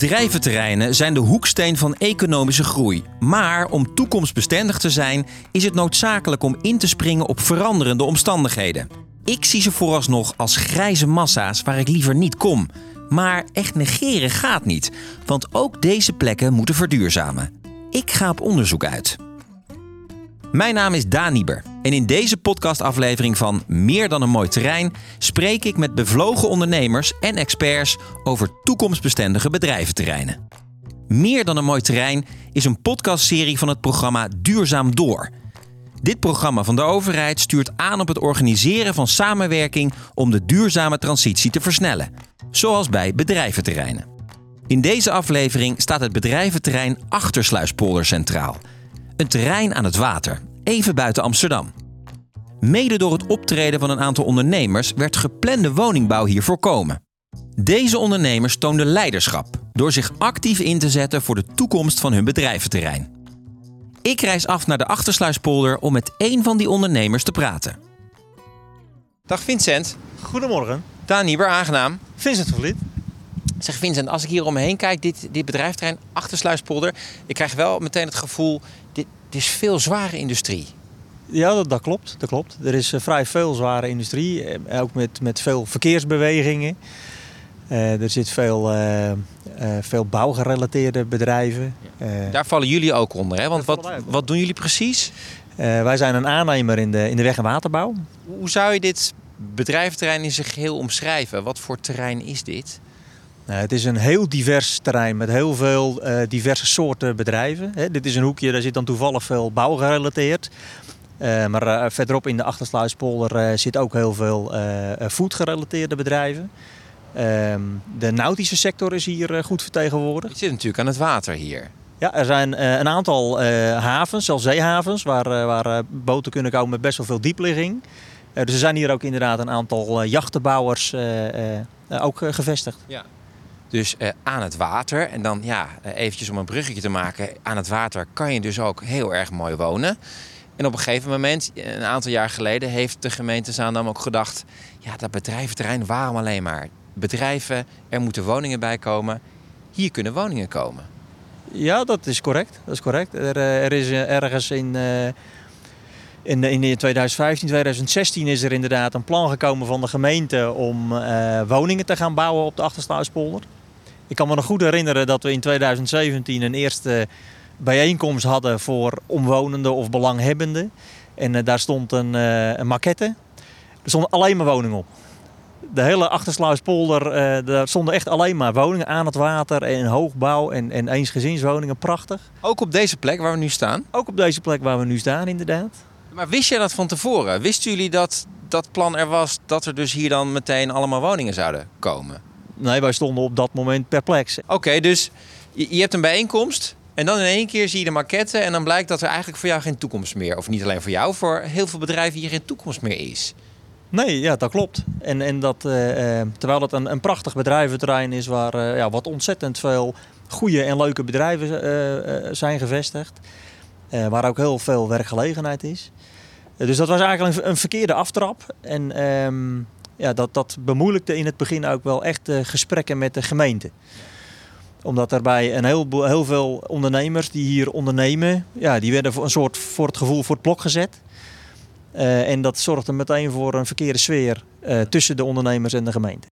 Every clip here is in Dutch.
Bedrijventerreinen zijn de hoeksteen van economische groei. Maar om toekomstbestendig te zijn, is het noodzakelijk om in te springen op veranderende omstandigheden. Ik zie ze vooralsnog als grijze massa's waar ik liever niet kom. Maar echt negeren gaat niet, want ook deze plekken moeten verduurzamen. Ik ga op onderzoek uit. Mijn naam is Daan Nieber en in deze podcastaflevering van Meer dan een mooi terrein spreek ik met bevlogen ondernemers en experts over toekomstbestendige bedrijventerreinen. Meer dan een mooi terrein is een podcastserie van het programma Duurzaam Door. Dit programma van de overheid stuurt aan op het organiseren van samenwerking om de duurzame transitie te versnellen, zoals bij bedrijventerreinen. In deze aflevering staat het bedrijventerrein Achtersluispolder centraal. Een terrein aan het water, even buiten Amsterdam. Mede door het optreden van een aantal ondernemers werd geplande woningbouw hier voorkomen. Deze ondernemers toonden leiderschap door zich actief in te zetten voor de toekomst van hun bedrijventerrein. Ik reis af naar de Achtersluispolder om met één van die ondernemers te praten. Dag Vincent. Goedemorgen. Daan Nieber, aangenaam. Vincent van Vliet. Zeg Vincent, als ik hier om me heen kijk, dit, dit bedrijfterrein Achtersluispolder, ik krijg wel meteen het gevoel, dit is veel zware industrie. Ja, dat, dat, klopt. Dat klopt. Er is uh, vrij veel zware industrie, eh, ook met, met veel verkeersbewegingen. Uh, er zit veel, uh, uh, veel bouwgerelateerde bedrijven. Daar vallen jullie ook onder, hè? Want wat, wat doen jullie precies? wij zijn een aannemer in de, in de weg- en waterbouw. Hoe zou je dit bedrijventerrein in zijn geheel omschrijven? Wat voor terrein is dit? Nou, het is een heel divers terrein met heel veel uh, diverse soorten bedrijven. He, dit is een hoekje, daar zit dan toevallig veel bouw gerelateerd. Uh, maar uh, verderop in de Achtersluispolder zit ook heel veel food gerelateerde bedrijven. Ehm, de nautische sector is hier goed vertegenwoordigd. Je zit natuurlijk aan het water hier. Ja, er zijn een aantal havens, zelfs zeehavens, waar, waar boten kunnen komen met best wel veel diepligging. dus er zijn hier ook inderdaad een aantal jachtenbouwers ook gevestigd. Ja. Dus uh, aan het water. En dan ja, eventjes om een bruggetje te maken. Aan het water kan je dus ook heel erg mooi wonen. En op een gegeven moment, een aantal jaar geleden, heeft de gemeente Zaandam ook gedacht: ja, dat bedrijventerrein, waarom alleen maar? Bedrijven, er moeten woningen bij komen. Hier kunnen woningen komen. Ja, dat is correct. Dat is correct. Er, er is ergens in. In, in 2015, 2016 is er inderdaad een plan gekomen van de gemeente om woningen te gaan bouwen op de Achtersluispolder. Ik kan me nog goed herinneren dat we in 2017 een eerste bijeenkomst hadden voor omwonenden of belanghebbenden. En uh, daar stond een, uh, een maquette. Er stonden alleen maar woningen op. De hele Achtersluispolder, uh, daar stonden echt alleen maar woningen aan het water en hoogbouw en, en eensgezinswoningen. Prachtig. Ook op deze plek waar we nu staan? Ook op deze plek waar we nu staan, inderdaad. Maar wist jij dat van tevoren? Wisten jullie dat dat plan er was dat er dus hier dan meteen allemaal woningen zouden komen? Nee, wij stonden op dat moment perplex. Oké, okay, dus je, je, hebt een bijeenkomst en dan in één keer zie je de maquette en dan blijkt dat er eigenlijk voor jou geen toekomst meer, of niet alleen voor jou, voor heel veel bedrijven hier geen toekomst meer is. Nee, ja, dat klopt. En, en dat, uh, terwijl het een, een prachtig bedrijventerrein is waar uh, ja, wat ontzettend veel goede en leuke bedrijven uh, zijn gevestigd. waar ook heel veel werkgelegenheid is. dus dat was eigenlijk een, een verkeerde aftrap. En um, ja, dat, dat bemoeilijkte in het begin ook wel echt uh, gesprekken met de gemeente. Omdat er bij een heel, heel veel ondernemers die hier ondernemen, ja, die werden voor een soort voor het gevoel voor het blok gezet. Uh, en dat zorgde meteen voor een verkeerde sfeer uh, tussen de ondernemers en de gemeente.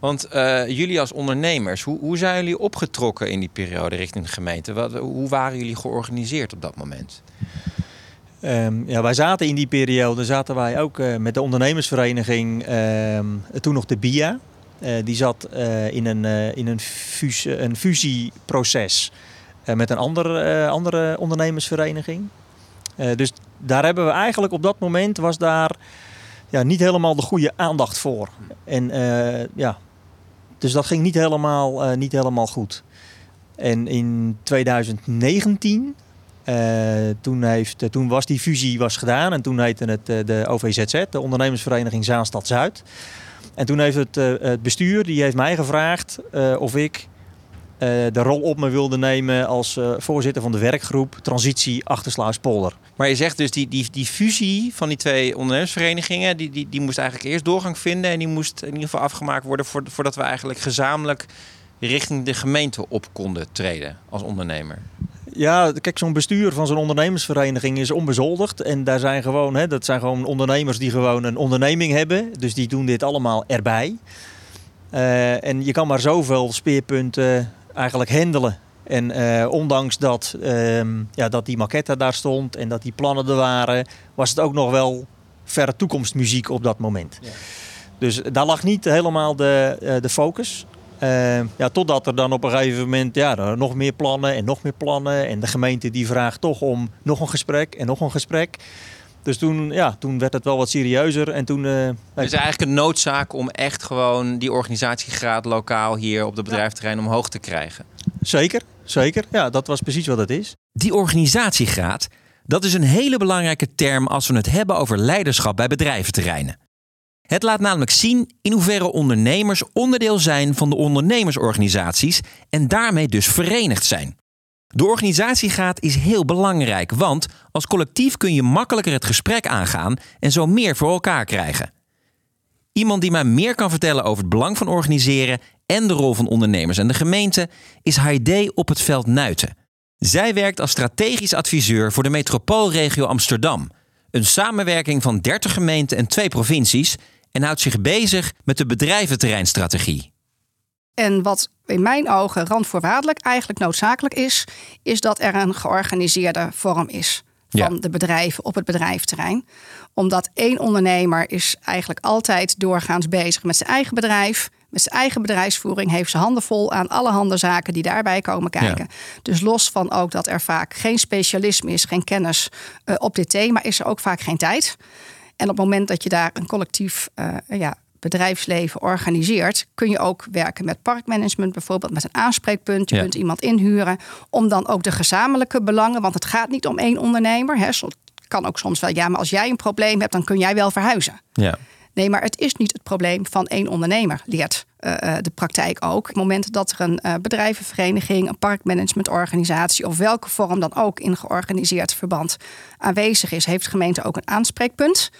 Want jullie als ondernemers, hoe, hoe zijn jullie opgetrokken in die periode richting de gemeente? Wat, hoe waren jullie georganiseerd op dat moment? Um, ja, wij zaten in die periode zaten wij ook uh, met de ondernemersvereniging, um, toen nog de BIA. Uh, die zat uh, in een, in een, fus een fusieproces met een andere, andere ondernemersvereniging. dus daar hebben we eigenlijk op dat moment was daar ja, niet helemaal de goede aandacht voor. En ja, dus dat ging niet helemaal, niet helemaal goed. En in 2019 uh, toen, heeft, uh, toen was die fusie was gedaan en toen heette het uh, de OVZZ, de ondernemersvereniging Zaanstad Zuid. En toen heeft het, het bestuur, die heeft mij gevraagd of ik de rol op me wilde nemen als voorzitter van de werkgroep Transitie Achtersluispolder. Maar je zegt dus die, die, die fusie van die twee ondernemersverenigingen, die, die, die moest eigenlijk eerst doorgang vinden en die moest in ieder geval afgemaakt worden voordat we eigenlijk gezamenlijk richting de gemeente op konden treden als ondernemer? Ja, kijk, zo'n bestuur van zo'n ondernemersvereniging is onbezoldigd. En daar zijn gewoon, hè, dat zijn gewoon ondernemers die gewoon een onderneming hebben. Dus die doen dit allemaal erbij. Uh, en je kan maar zoveel speerpunten eigenlijk handelen. En uh, ondanks dat, uh, ja, dat die maquette daar stond en dat die plannen er waren, was het ook nog wel verre toekomstmuziek op dat moment. Ja. Dus daar lag niet helemaal de, uh, de focus. Uh, ja, totdat er dan op een gegeven moment ja, nog meer plannen en nog meer plannen. En de gemeente die vraagt toch om nog een gesprek en nog een gesprek. Dus toen, ja, toen werd het wel wat serieuzer. En toen, uh, dus eigenlijk een noodzaak om echt gewoon die organisatiegraad lokaal hier op het bedrijfterrein omhoog te krijgen. Zeker, zeker. Ja, dat was precies wat het is. Die organisatiegraad, dat is een hele belangrijke term als we het hebben over leiderschap bij bedrijventerreinen. Het laat namelijk zien in hoeverre ondernemers onderdeel zijn van de ondernemersorganisaties en daarmee dus verenigd zijn. De organisatiegraad is heel belangrijk, want als collectief kun je makkelijker het gesprek aangaan en zo meer voor elkaar krijgen. Iemand die mij meer kan vertellen over het belang van organiseren en de rol van ondernemers en de gemeente is Heide op het veld Nuiten. Zij werkt als strategisch adviseur voor de metropoolregio Amsterdam, een samenwerking van 30 gemeenten en twee provincies en houdt zich bezig met de bedrijventerreinstrategie. En wat in mijn ogen randvoorwaardelijk eigenlijk noodzakelijk is, is dat er een georganiseerde vorm is van de bedrijven op het bedrijfterrein. Omdat één ondernemer is eigenlijk altijd doorgaans bezig met zijn eigen bedrijf. Met zijn eigen bedrijfsvoering heeft zijn handen vol aan allerhande zaken die daarbij komen kijken. Dus los van ook dat er vaak geen specialisme is, geen kennis uh, op dit thema, is er ook vaak geen tijd. En op het moment dat je daar een collectief uh, ja, bedrijfsleven organiseert, kun je ook werken met parkmanagement, bijvoorbeeld met een aanspreekpunt. Je kunt iemand inhuren om dan ook de gezamenlijke belangen, want het gaat niet om één ondernemer. Hè. Het kan ook soms wel, ja, maar als jij een probleem hebt, dan kun jij wel verhuizen. Ja. Nee, maar het is niet het probleem van één ondernemer, leert de praktijk ook. Op het moment dat er een uh, bedrijvenvereniging, een parkmanagementorganisatie of welke vorm dan ook in georganiseerd verband aanwezig is, heeft de gemeente ook een aanspreekpunt.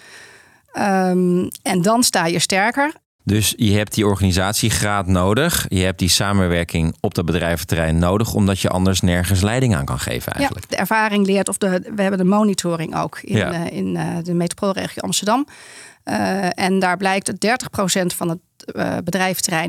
Um, en dan sta je sterker. Dus je hebt die organisatiegraad nodig. Je hebt die samenwerking op dat bedrijventerrein nodig, omdat je anders nergens leiding aan kan geven. Eigenlijk. Ja, de ervaring leert, of de, we hebben de monitoring ook in, ja. uh, in uh, de metropoolregio Amsterdam. Uh, en daar blijkt dat 30% van het uh,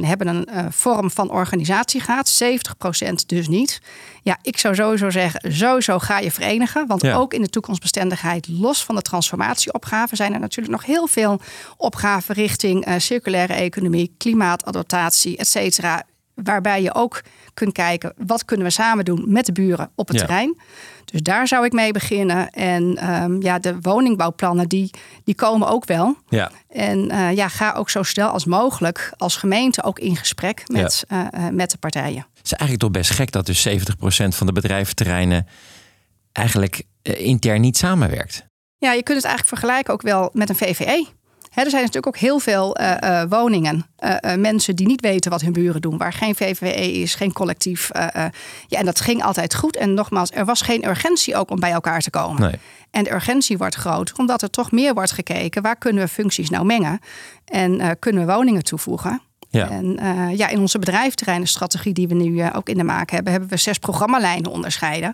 hebben een uh, vorm van organisatie gehad. 70% dus niet. Ja, ik zou sowieso zeggen, sowieso ga je verenigen. Want ja. ook in de toekomstbestendigheid, los van de transformatieopgaven, zijn er natuurlijk nog heel veel opgaven richting uh, circulaire economie, klimaatadaptatie, et cetera. Waarbij je ook kunt kijken, wat kunnen we samen doen met de buren op het ja. terrein. Dus daar zou ik mee beginnen. En um, ja, de woningbouwplannen, die, die komen ook wel. Ja. En uh, ja, ga ook zo snel als mogelijk als gemeente ook in gesprek met, ja. uh, met de partijen. Het is eigenlijk toch best gek dat dus 70% van de bedrijventerreinen eigenlijk intern niet samenwerkt. Ja, je kunt het eigenlijk vergelijken ook wel met een VVE. He, er zijn natuurlijk ook heel veel uh, uh, woningen. Uh, mensen die niet weten wat hun buren doen. Waar geen VVE is, geen collectief. ja, en dat ging altijd goed. En nogmaals, er was geen urgentie ook om bij elkaar te komen. Nee. En de urgentie wordt groter, omdat er toch meer wordt gekeken. Waar kunnen we functies nou mengen? En kunnen we woningen toevoegen? Ja. En uh, ja, in onze bedrijfterreinenstrategie die we nu uh, ook in de maak hebben, hebben we zes programmalijnen onderscheiden.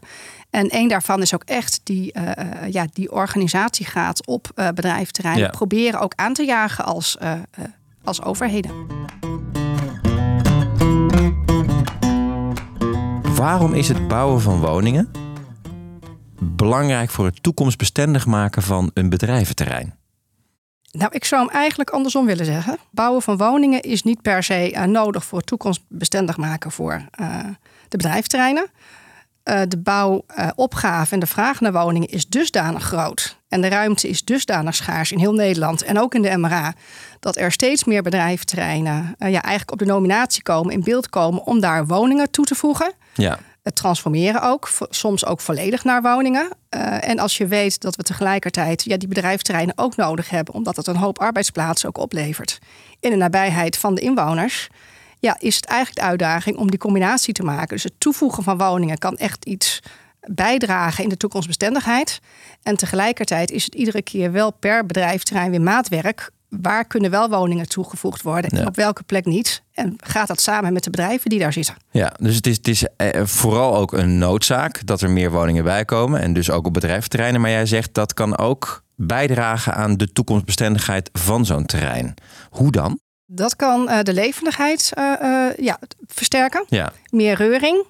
En één daarvan is ook echt die, uh, ja, die organisatiegraad op bedrijfterreinen ja. proberen ook aan te jagen als, als overheden. Waarom is het bouwen van woningen belangrijk voor het toekomstbestendig maken van een bedrijventerrein? Nou, ik zou hem eigenlijk andersom willen zeggen. Bouwen van woningen is niet per se uh, nodig voor toekomstbestendig maken voor uh, de bedrijfsterreinen. Uh, de bouwopgave en de vraag naar woningen is dusdanig groot. En de ruimte is dusdanig schaars in heel Nederland en ook in de MRA. Dat er steeds meer bedrijfterreinen ja, eigenlijk op de nominatie komen, in beeld komen om daar woningen toe te voegen. Ja het transformeren ook, soms ook volledig naar woningen. Uh, en als je weet dat we tegelijkertijd ja, die bedrijfsterreinen ook nodig hebben, omdat het een hoop arbeidsplaatsen ook oplevert in de nabijheid van de inwoners, ja, is het eigenlijk de uitdaging om die combinatie te maken. Dus het toevoegen van woningen kan echt iets bijdragen in de toekomstbestendigheid. En tegelijkertijd is het iedere keer wel per bedrijfterrein weer maatwerk waar kunnen wel woningen toegevoegd worden en op welke plek niet. En gaat dat samen met de bedrijven die daar zitten. Ja, dus het is, het is eh, vooral ook een noodzaak dat er meer woningen bij komen. En dus ook op bedrijventerreinen. Maar jij zegt dat kan ook bijdragen aan de toekomstbestendigheid van zo'n terrein. Hoe dan? Dat kan uh, de levendigheid uh, uh, ja, versterken. Ja. Meer reuring.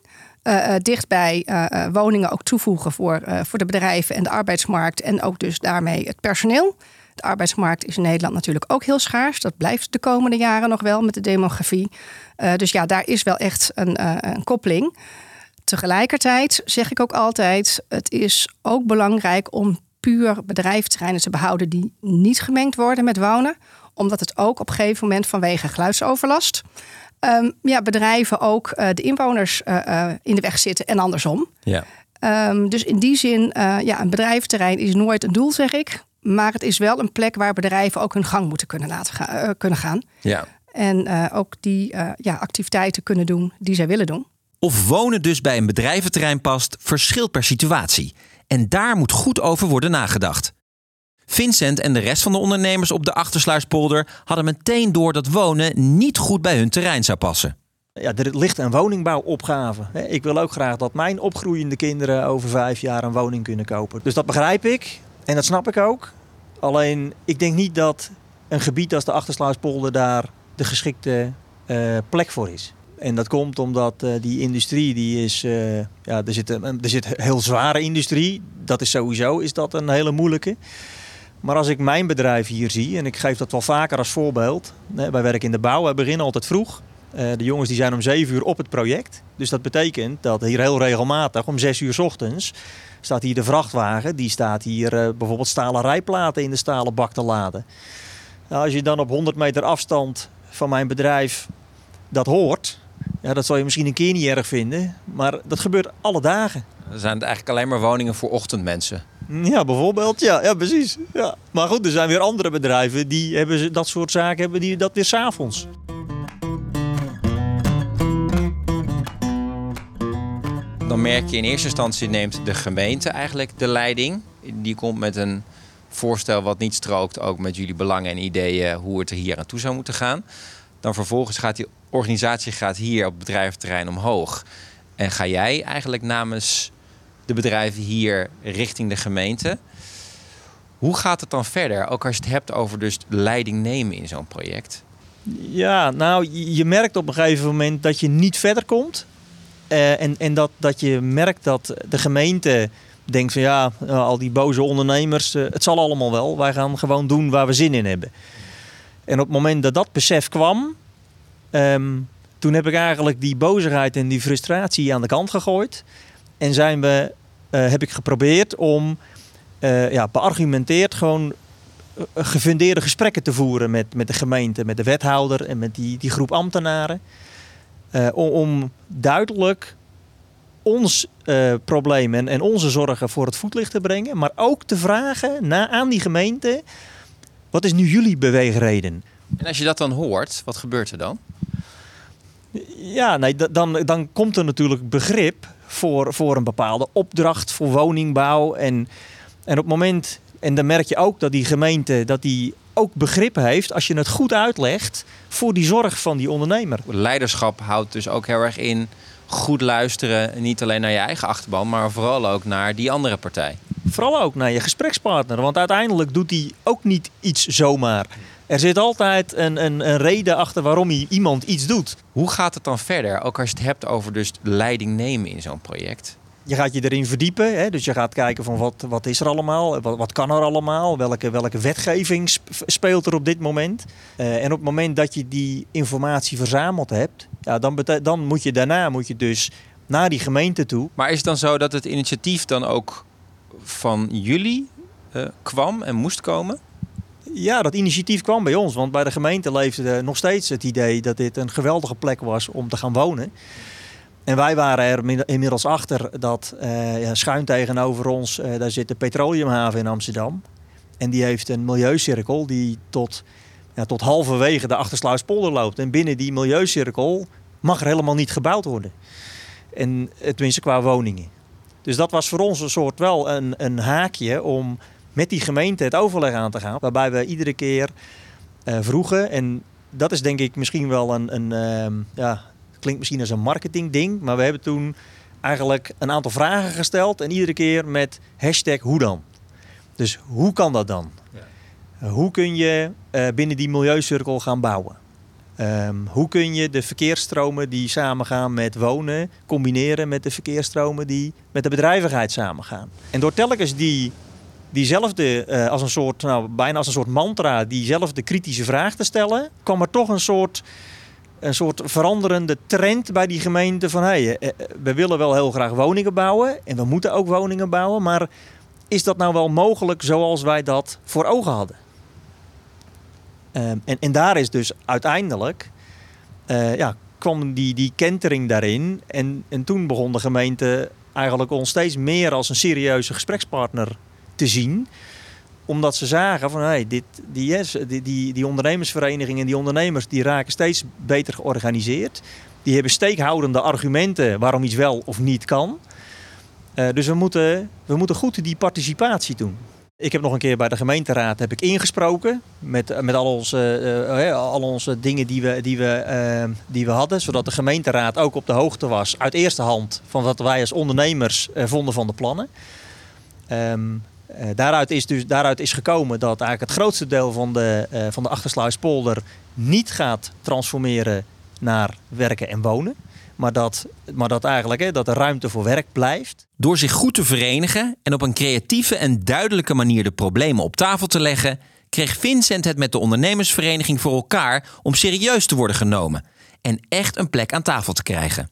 dichtbij woningen ook toevoegen voor, voor de bedrijven en de arbeidsmarkt. En ook dus daarmee het personeel. De arbeidsmarkt is in Nederland natuurlijk ook heel schaars. Dat blijft de komende jaren nog wel met de demografie. dus ja, daar is wel echt een, een koppeling. Tegelijkertijd zeg ik ook altijd: het is ook belangrijk om puur bedrijfterreinen te behouden die niet gemengd worden met wonen. Omdat het ook op een gegeven moment vanwege geluidsoverlast. Um, ja, bedrijven ook uh, de inwoners uh, uh, in de weg zitten en andersom. Ja. Um, dus in die zin, ja, een bedrijventerrein is nooit een doel, zeg ik. Maar het is wel een plek waar bedrijven ook hun gang moeten kunnen laten gaan, kunnen gaan. Ja. En ook die ja, activiteiten kunnen doen die zij willen doen. Of wonen dus bij een bedrijventerrein past, verschilt per situatie. En daar moet goed over worden nagedacht. Vincent en de rest van de ondernemers op de Achtersluispolder hadden meteen door dat wonen niet goed bij hun terrein zou passen. Ja, er ligt een woningbouwopgave. Ik wil ook graag dat mijn opgroeiende kinderen over vijf jaar een woning kunnen kopen. Dus dat begrijp ik en dat snap ik ook. Alleen ik denk niet dat een gebied als de Achtersluispolder daar de geschikte uh, plek voor is. En dat komt omdat uh, die industrie, die is, uh, ja, er zit, er zit heel zware industrie. Dat is sowieso is dat een hele moeilijke. Maar als ik mijn bedrijf hier zie, en ik geef dat wel vaker als voorbeeld. Wij werken in de bouw, we beginnen altijd vroeg. Uh, de jongens die zijn om 7 uur op het project. Dus dat betekent dat hier heel regelmatig om 6 uur s ochtends staat hier de vrachtwagen. Die staat hier bijvoorbeeld stalen rijplaten in de stalen bak te laden. Nou, als je dan op 100 meter afstand van mijn bedrijf dat hoort, ja, dat zal je misschien een keer niet erg vinden, maar dat gebeurt alle dagen. Er zijn het eigenlijk alleen maar woningen voor ochtendmensen. Ja, bijvoorbeeld. Ja, ja precies. Ja. Maar goed, er zijn weer andere bedrijven die hebben dat soort zaken hebben die dat weer s'avonds. Dan merk je in eerste instantie neemt de gemeente eigenlijk de leiding. Die komt met een voorstel wat niet strookt, ook met jullie belangen en ideeën hoe het er hier aan toe zou moeten gaan. Dan vervolgens gaat die organisatie gaat hier op bedrijventerrein omhoog. En ga jij eigenlijk namens de bedrijven hier richting de gemeente. Hoe gaat het dan verder? Ook als je het hebt over dus leiding nemen in zo'n project. Ja, nou, je merkt op een gegeven moment dat je niet verder komt. Uh, en en dat, dat je merkt dat de gemeente denkt van ja, al die boze ondernemers, uh, het zal allemaal wel. Wij gaan gewoon doen waar we zin in hebben. En op het moment dat dat besef kwam, um, toen heb ik eigenlijk die bozigheid en die frustratie aan de kant gegooid. En zijn we, heb ik geprobeerd om uh, ja, beargumenteerd gewoon gefundeerde gesprekken te voeren met, met de gemeente, met de wethouder en met die, die groep ambtenaren. Uh, om, om, duidelijk ons probleem en, en onze zorgen voor het voetlicht te brengen, maar ook te vragen na, aan die gemeente wat is nu jullie beweegreden? En als je dat dan hoort, wat gebeurt er dan? Ja, nee, dan, dan komt er natuurlijk begrip voor, voor een bepaalde opdracht voor woningbouw. En, en op het moment, en dan merk je ook dat die gemeente dat die ook begrip heeft als je het goed uitlegt voor die zorg van die ondernemer. Leiderschap houdt dus ook heel erg in goed luisteren, niet alleen naar je eigen achterban, maar vooral ook naar die andere partij. Vooral ook naar je gesprekspartner, want uiteindelijk doet hij ook niet iets zomaar. Er zit altijd een, een, een reden achter waarom hij iemand iets doet. Hoe gaat het dan verder, ook als je het hebt over dus leiding nemen in zo'n project? Je gaat je erin verdiepen, hè? dus je gaat kijken van wat, wat is er allemaal, wat, wat kan er allemaal, welke, welke wetgeving speelt er op dit moment. Uh, en op het moment dat je die informatie verzameld hebt, ja, dan, dan moet je daarna moet je dus naar die gemeente toe. Maar is het dan zo dat het initiatief dan ook van jullie uh, kwam en moest komen? Ja, dat initiatief kwam bij ons. Want bij de gemeente leefde nog steeds het idee dat dit een geweldige plek was om te gaan wonen. En wij waren er inmiddels achter dat uh, schuin tegenover ons, uh, daar zit de petroleumhaven in Amsterdam. En die heeft een milieucirkel die tot, ja, tot halverwege de Achtersluispolder loopt. En binnen die milieucirkel mag er helemaal niet gebouwd worden. En tenminste qua woningen. Dus dat was voor ons een soort wel een, een haakje om met die gemeente het overleg aan te gaan. Waarbij we iedere keer vroegen. En dat is denk ik misschien wel een, een ehm, ja, klinkt misschien als een marketing ding, maar we hebben toen eigenlijk een aantal vragen gesteld en iedere keer met hashtag hoe dan. Dus hoe kan dat dan? Ja. hoe kun je binnen die milieucirkel gaan bouwen? Ehm, hoe kun je de verkeersstromen die samengaan met wonen combineren met de verkeersstromen die met de bedrijvigheid samengaan? En door telkens die, diezelfde, uh, als een soort, nou, bijna als een soort mantra, diezelfde kritische vraag te stellen, kwam er toch een soort, een soort veranderende trend bij die gemeente van hey, eh, eh, we willen wel heel graag woningen bouwen en we moeten ook woningen bouwen, maar is dat nou wel mogelijk zoals wij dat voor ogen hadden? Ehm, en, en daar is dus uiteindelijk, uh, ja, kwam die, die kentering daarin. En, en toen begon de gemeente eigenlijk ons steeds meer als een serieuze gesprekspartner te zien omdat ze zagen van hey, dit, die, die, die, die ondernemersverenigingen en die ondernemers die raken steeds beter georganiseerd. Die hebben steekhoudende argumenten waarom iets wel of niet kan. Uh, dus we moeten, we moeten goed die participatie doen. Ik heb nog een keer bij de gemeenteraad heb ik ingesproken met, met al, onze, uh, al onze dingen die we, die, we, die we hadden. Zodat de gemeenteraad ook op de hoogte was uit eerste hand van wat wij als ondernemers vonden van de plannen. Um, daaruit, is dus, daaruit is gekomen dat eigenlijk het grootste deel van de, van de Achtersluispolder niet gaat transformeren naar werken en wonen. Maar dat, maar dat eigenlijk hè, dat er ruimte voor werk blijft. Door zich goed te verenigen en op een creatieve en duidelijke manier de problemen op tafel te leggen, kreeg Vincent het met de ondernemersvereniging voor elkaar om serieus te worden genomen en echt een plek aan tafel te krijgen.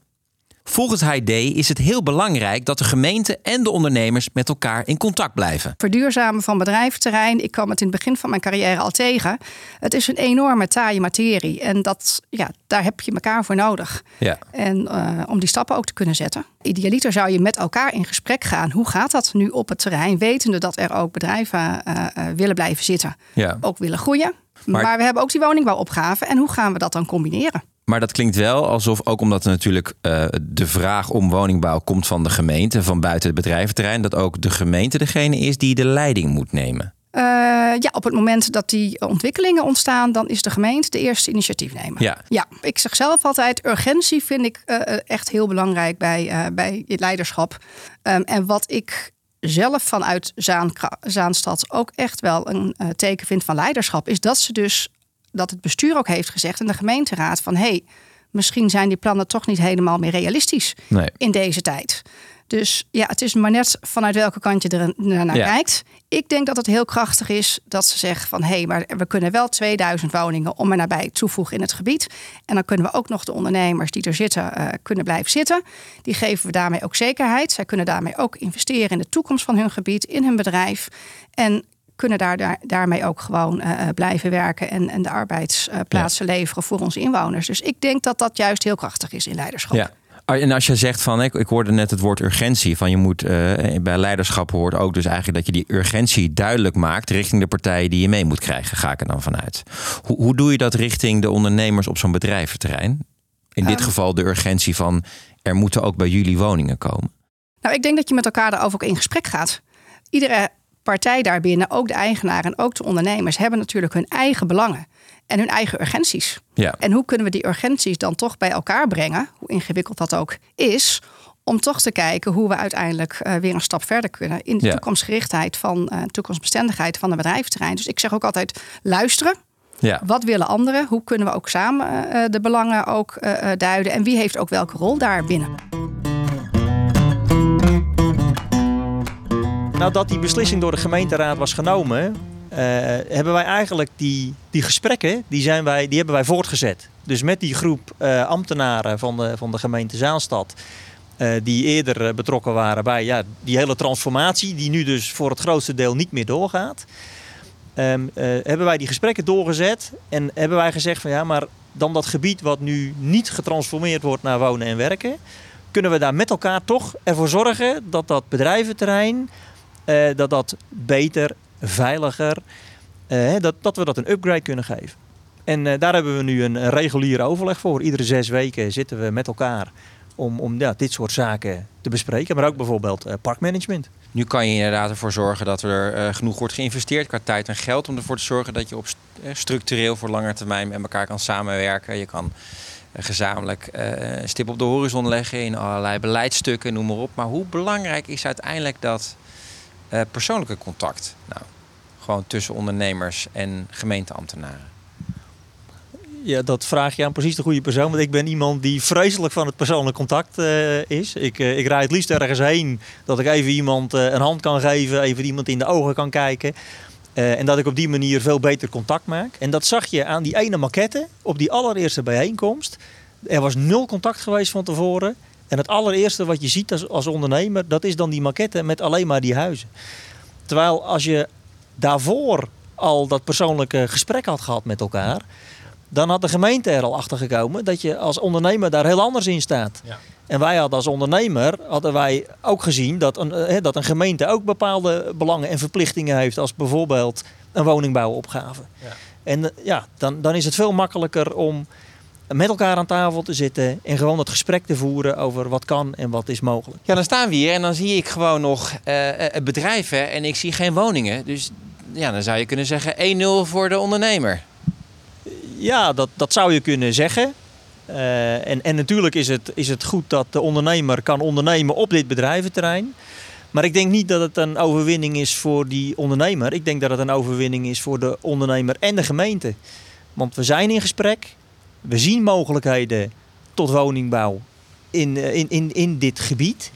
Volgens HD is het heel belangrijk dat de gemeente en de ondernemers met elkaar in contact blijven. Verduurzamen van bedrijventerrein, ik kwam het in het begin van mijn carrière al tegen. Het is een enorme taaie materie en dat, ja, daar heb je elkaar voor nodig. Ja. En uh, om die stappen ook te kunnen zetten. Idealiter zou je met elkaar in gesprek gaan. Hoe gaat dat nu op het terrein, wetende dat er ook bedrijven uh, uh, willen blijven zitten, ja. ook willen groeien. Maar, maar we hebben ook die woningbouwopgave en hoe gaan we dat dan combineren? Maar dat klinkt wel alsof, ook omdat er natuurlijk uh, de vraag om woningbouw komt van de gemeente, van buiten het bedrijventerrein, dat ook de gemeente degene is die de leiding moet nemen. Uh, ja, op het moment dat die ontwikkelingen ontstaan, dan is de gemeente de eerste initiatiefnemer. Ja, ja ik zeg zelf altijd, urgentie vind ik uh, echt heel belangrijk bij, uh, bij het leiderschap. Um, en wat ik zelf vanuit Zaan, Zaanstad ook echt wel een teken vind van leiderschap, is dat ze dus dat het bestuur ook heeft gezegd en de gemeenteraad van hé, hey, misschien zijn die plannen toch niet helemaal meer realistisch nee. in deze tijd. Dus ja, het is maar net vanuit welke kant je er naar kijkt. Ik denk dat het heel krachtig is dat ze zeggen van hé, hey, maar we kunnen wel 2000 woningen om en nabij toevoegen in het gebied. En dan kunnen we ook nog de ondernemers die er zitten uh, kunnen blijven zitten. Die geven we daarmee ook zekerheid. Zij kunnen daarmee ook investeren in de toekomst van hun gebied, in hun bedrijf. En kunnen daar, daar, daarmee ook gewoon uh, blijven werken en, en de arbeidsplaatsen ja. leveren voor onze inwoners. Dus ik denk dat dat juist heel krachtig is in leiderschap. Ja. Ah, en als je zegt van, ik, ik hoorde net het woord urgentie, van je moet uh, bij leiderschap hoort ook dus eigenlijk dat je die urgentie duidelijk maakt richting de partijen die je mee moet krijgen, ga ik er dan vanuit. Hoe, hoe doe je dat richting de ondernemers op zo'n bedrijventerrein? In dit um, geval de urgentie van er moeten ook bij jullie woningen komen. Nou, ik denk dat je met elkaar daarover ook in gesprek gaat. Iedere partij daarbinnen, ook de eigenaar en ook de ondernemers, hebben natuurlijk hun eigen belangen en hun eigen urgenties. Ja. En hoe kunnen we die urgenties dan toch bij elkaar brengen, hoe ingewikkeld dat ook is, om toch te kijken hoe we uiteindelijk uh, weer een stap verder kunnen in de ja. toekomstgerichtheid van uh, toekomstbestendigheid van het bedrijventerrein. Dus ik zeg ook altijd luisteren. Ja. Wat willen anderen? Hoe kunnen we ook samen uh, de belangen ook duiden? En wie heeft ook welke rol daar binnen? Nadat die beslissing door de gemeenteraad was genomen, uh, hebben wij eigenlijk die, die gesprekken, die, zijn wij, die hebben wij voortgezet. Dus met die groep uh, ambtenaren van de, van de gemeente Zaanstad, uh, die eerder betrokken waren bij ja, die hele transformatie, die nu dus voor het grootste deel niet meer doorgaat. Um, hebben wij die gesprekken doorgezet en hebben wij gezegd van ja, maar dan dat gebied wat nu niet getransformeerd wordt naar wonen en werken, kunnen we daar met elkaar toch ervoor zorgen dat dat bedrijventerrein uh, dat dat beter, veiliger, uh, dat, dat we dat een upgrade kunnen geven. En uh, daar hebben we nu een reguliere overleg voor. Iedere zes weken zitten we met elkaar om, om ja, dit soort zaken te bespreken. Maar ook bijvoorbeeld parkmanagement. Nu kan je inderdaad ervoor zorgen dat er genoeg wordt geïnvesteerd qua tijd en geld. Om ervoor te zorgen dat je op structureel voor lange termijn met elkaar kan samenwerken. Je kan gezamenlijk een stip op de horizon leggen in allerlei beleidsstukken, noem maar op. Maar hoe belangrijk is uiteindelijk dat persoonlijke contact? Nou, gewoon tussen ondernemers en gemeenteambtenaren? Ja, dat vraag je aan precies de goede persoon. Want ik ben iemand die vreselijk van het persoonlijk contact uh, is. Ik, uh, ik rijd het liefst ergens heen dat ik even iemand een hand kan geven, even iemand in de ogen kan kijken. en dat ik op die manier veel beter contact maak. En dat zag je aan die ene maquette op die allereerste bijeenkomst. Er was nul contact geweest van tevoren. En het allereerste wat je ziet als, als ondernemer, dat is dan die maquette met alleen maar die huizen. Terwijl als je daarvoor al dat persoonlijke gesprek had gehad met elkaar, dan had de gemeente er al achter gekomen dat je als ondernemer daar heel anders in staat. Ja. En wij hadden als ondernemer hadden wij ook gezien dat een, eh, dat een gemeente ook bepaalde belangen en verplichtingen heeft, als bijvoorbeeld een woningbouwopgave. Ja. En eh, ja, dan, dan is het veel makkelijker om met elkaar aan tafel te zitten en gewoon het gesprek te voeren over wat kan en wat is mogelijk. Ja, dan staan we hier en dan zie ik gewoon nog uh, bedrijven en ik zie geen woningen. Dus ja, dan zou je kunnen zeggen 1-0 voor de ondernemer. Ja, dat, dat zou je kunnen zeggen. Uh, en, en natuurlijk is het, is het goed dat de ondernemer kan ondernemen op dit bedrijventerrein. Maar ik denk niet dat het een overwinning is voor die ondernemer. Ik denk dat het een overwinning is voor de ondernemer en de gemeente. Want we zijn in gesprek. We zien mogelijkheden tot woningbouw in, eh, in, in, in dit gebied.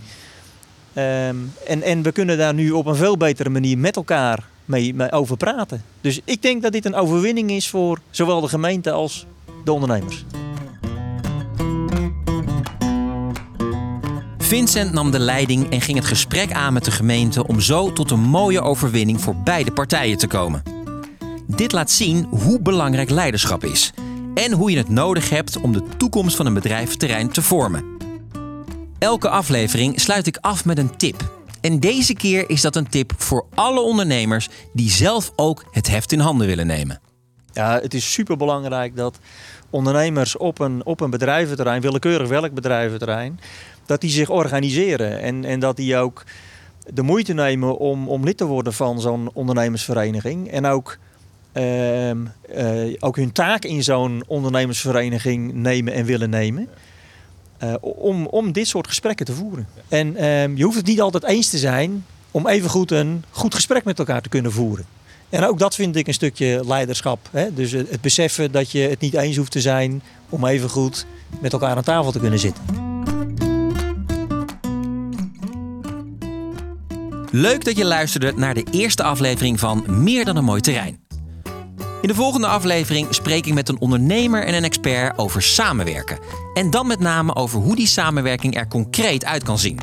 Um, en, en we kunnen daar nu op een veel betere manier met elkaar mee, mee over praten. Dus ik denk dat dit een overwinning is voor zowel de gemeente als de ondernemers. Vincent nam de leiding en ging het gesprek aan met de gemeente om zo tot een mooie overwinning voor beide partijen te komen. Dit laat zien hoe belangrijk leiderschap is en hoe je het nodig hebt om de toekomst van een bedrijventerrein te vormen. Elke aflevering sluit ik af met een tip en deze keer is dat een tip voor alle ondernemers die zelf ook het heft in handen willen nemen. Ja, het is super belangrijk dat ondernemers op een, op een bedrijventerrein, willekeurig welk bedrijventerrein, dat die zich organiseren en, en dat die ook de moeite nemen om, om lid te worden van zo'n ondernemersvereniging. En ook, uh, uh, ook hun taak in zo'n ondernemersvereniging nemen en willen nemen. Uh, om, om dit soort gesprekken te voeren. En uh, je hoeft het niet altijd eens te zijn om even goed een goed gesprek met elkaar te kunnen voeren. En ook dat vind ik een stukje leiderschap. Hè? Dus het beseffen dat je het niet eens hoeft te zijn om even goed met elkaar aan tafel te kunnen zitten. Leuk dat je luisterde naar de eerste aflevering van Meer dan een mooi terrein. In de volgende aflevering spreek ik met een ondernemer en een expert over samenwerken. En dan met name over hoe die samenwerking er concreet uit kan zien.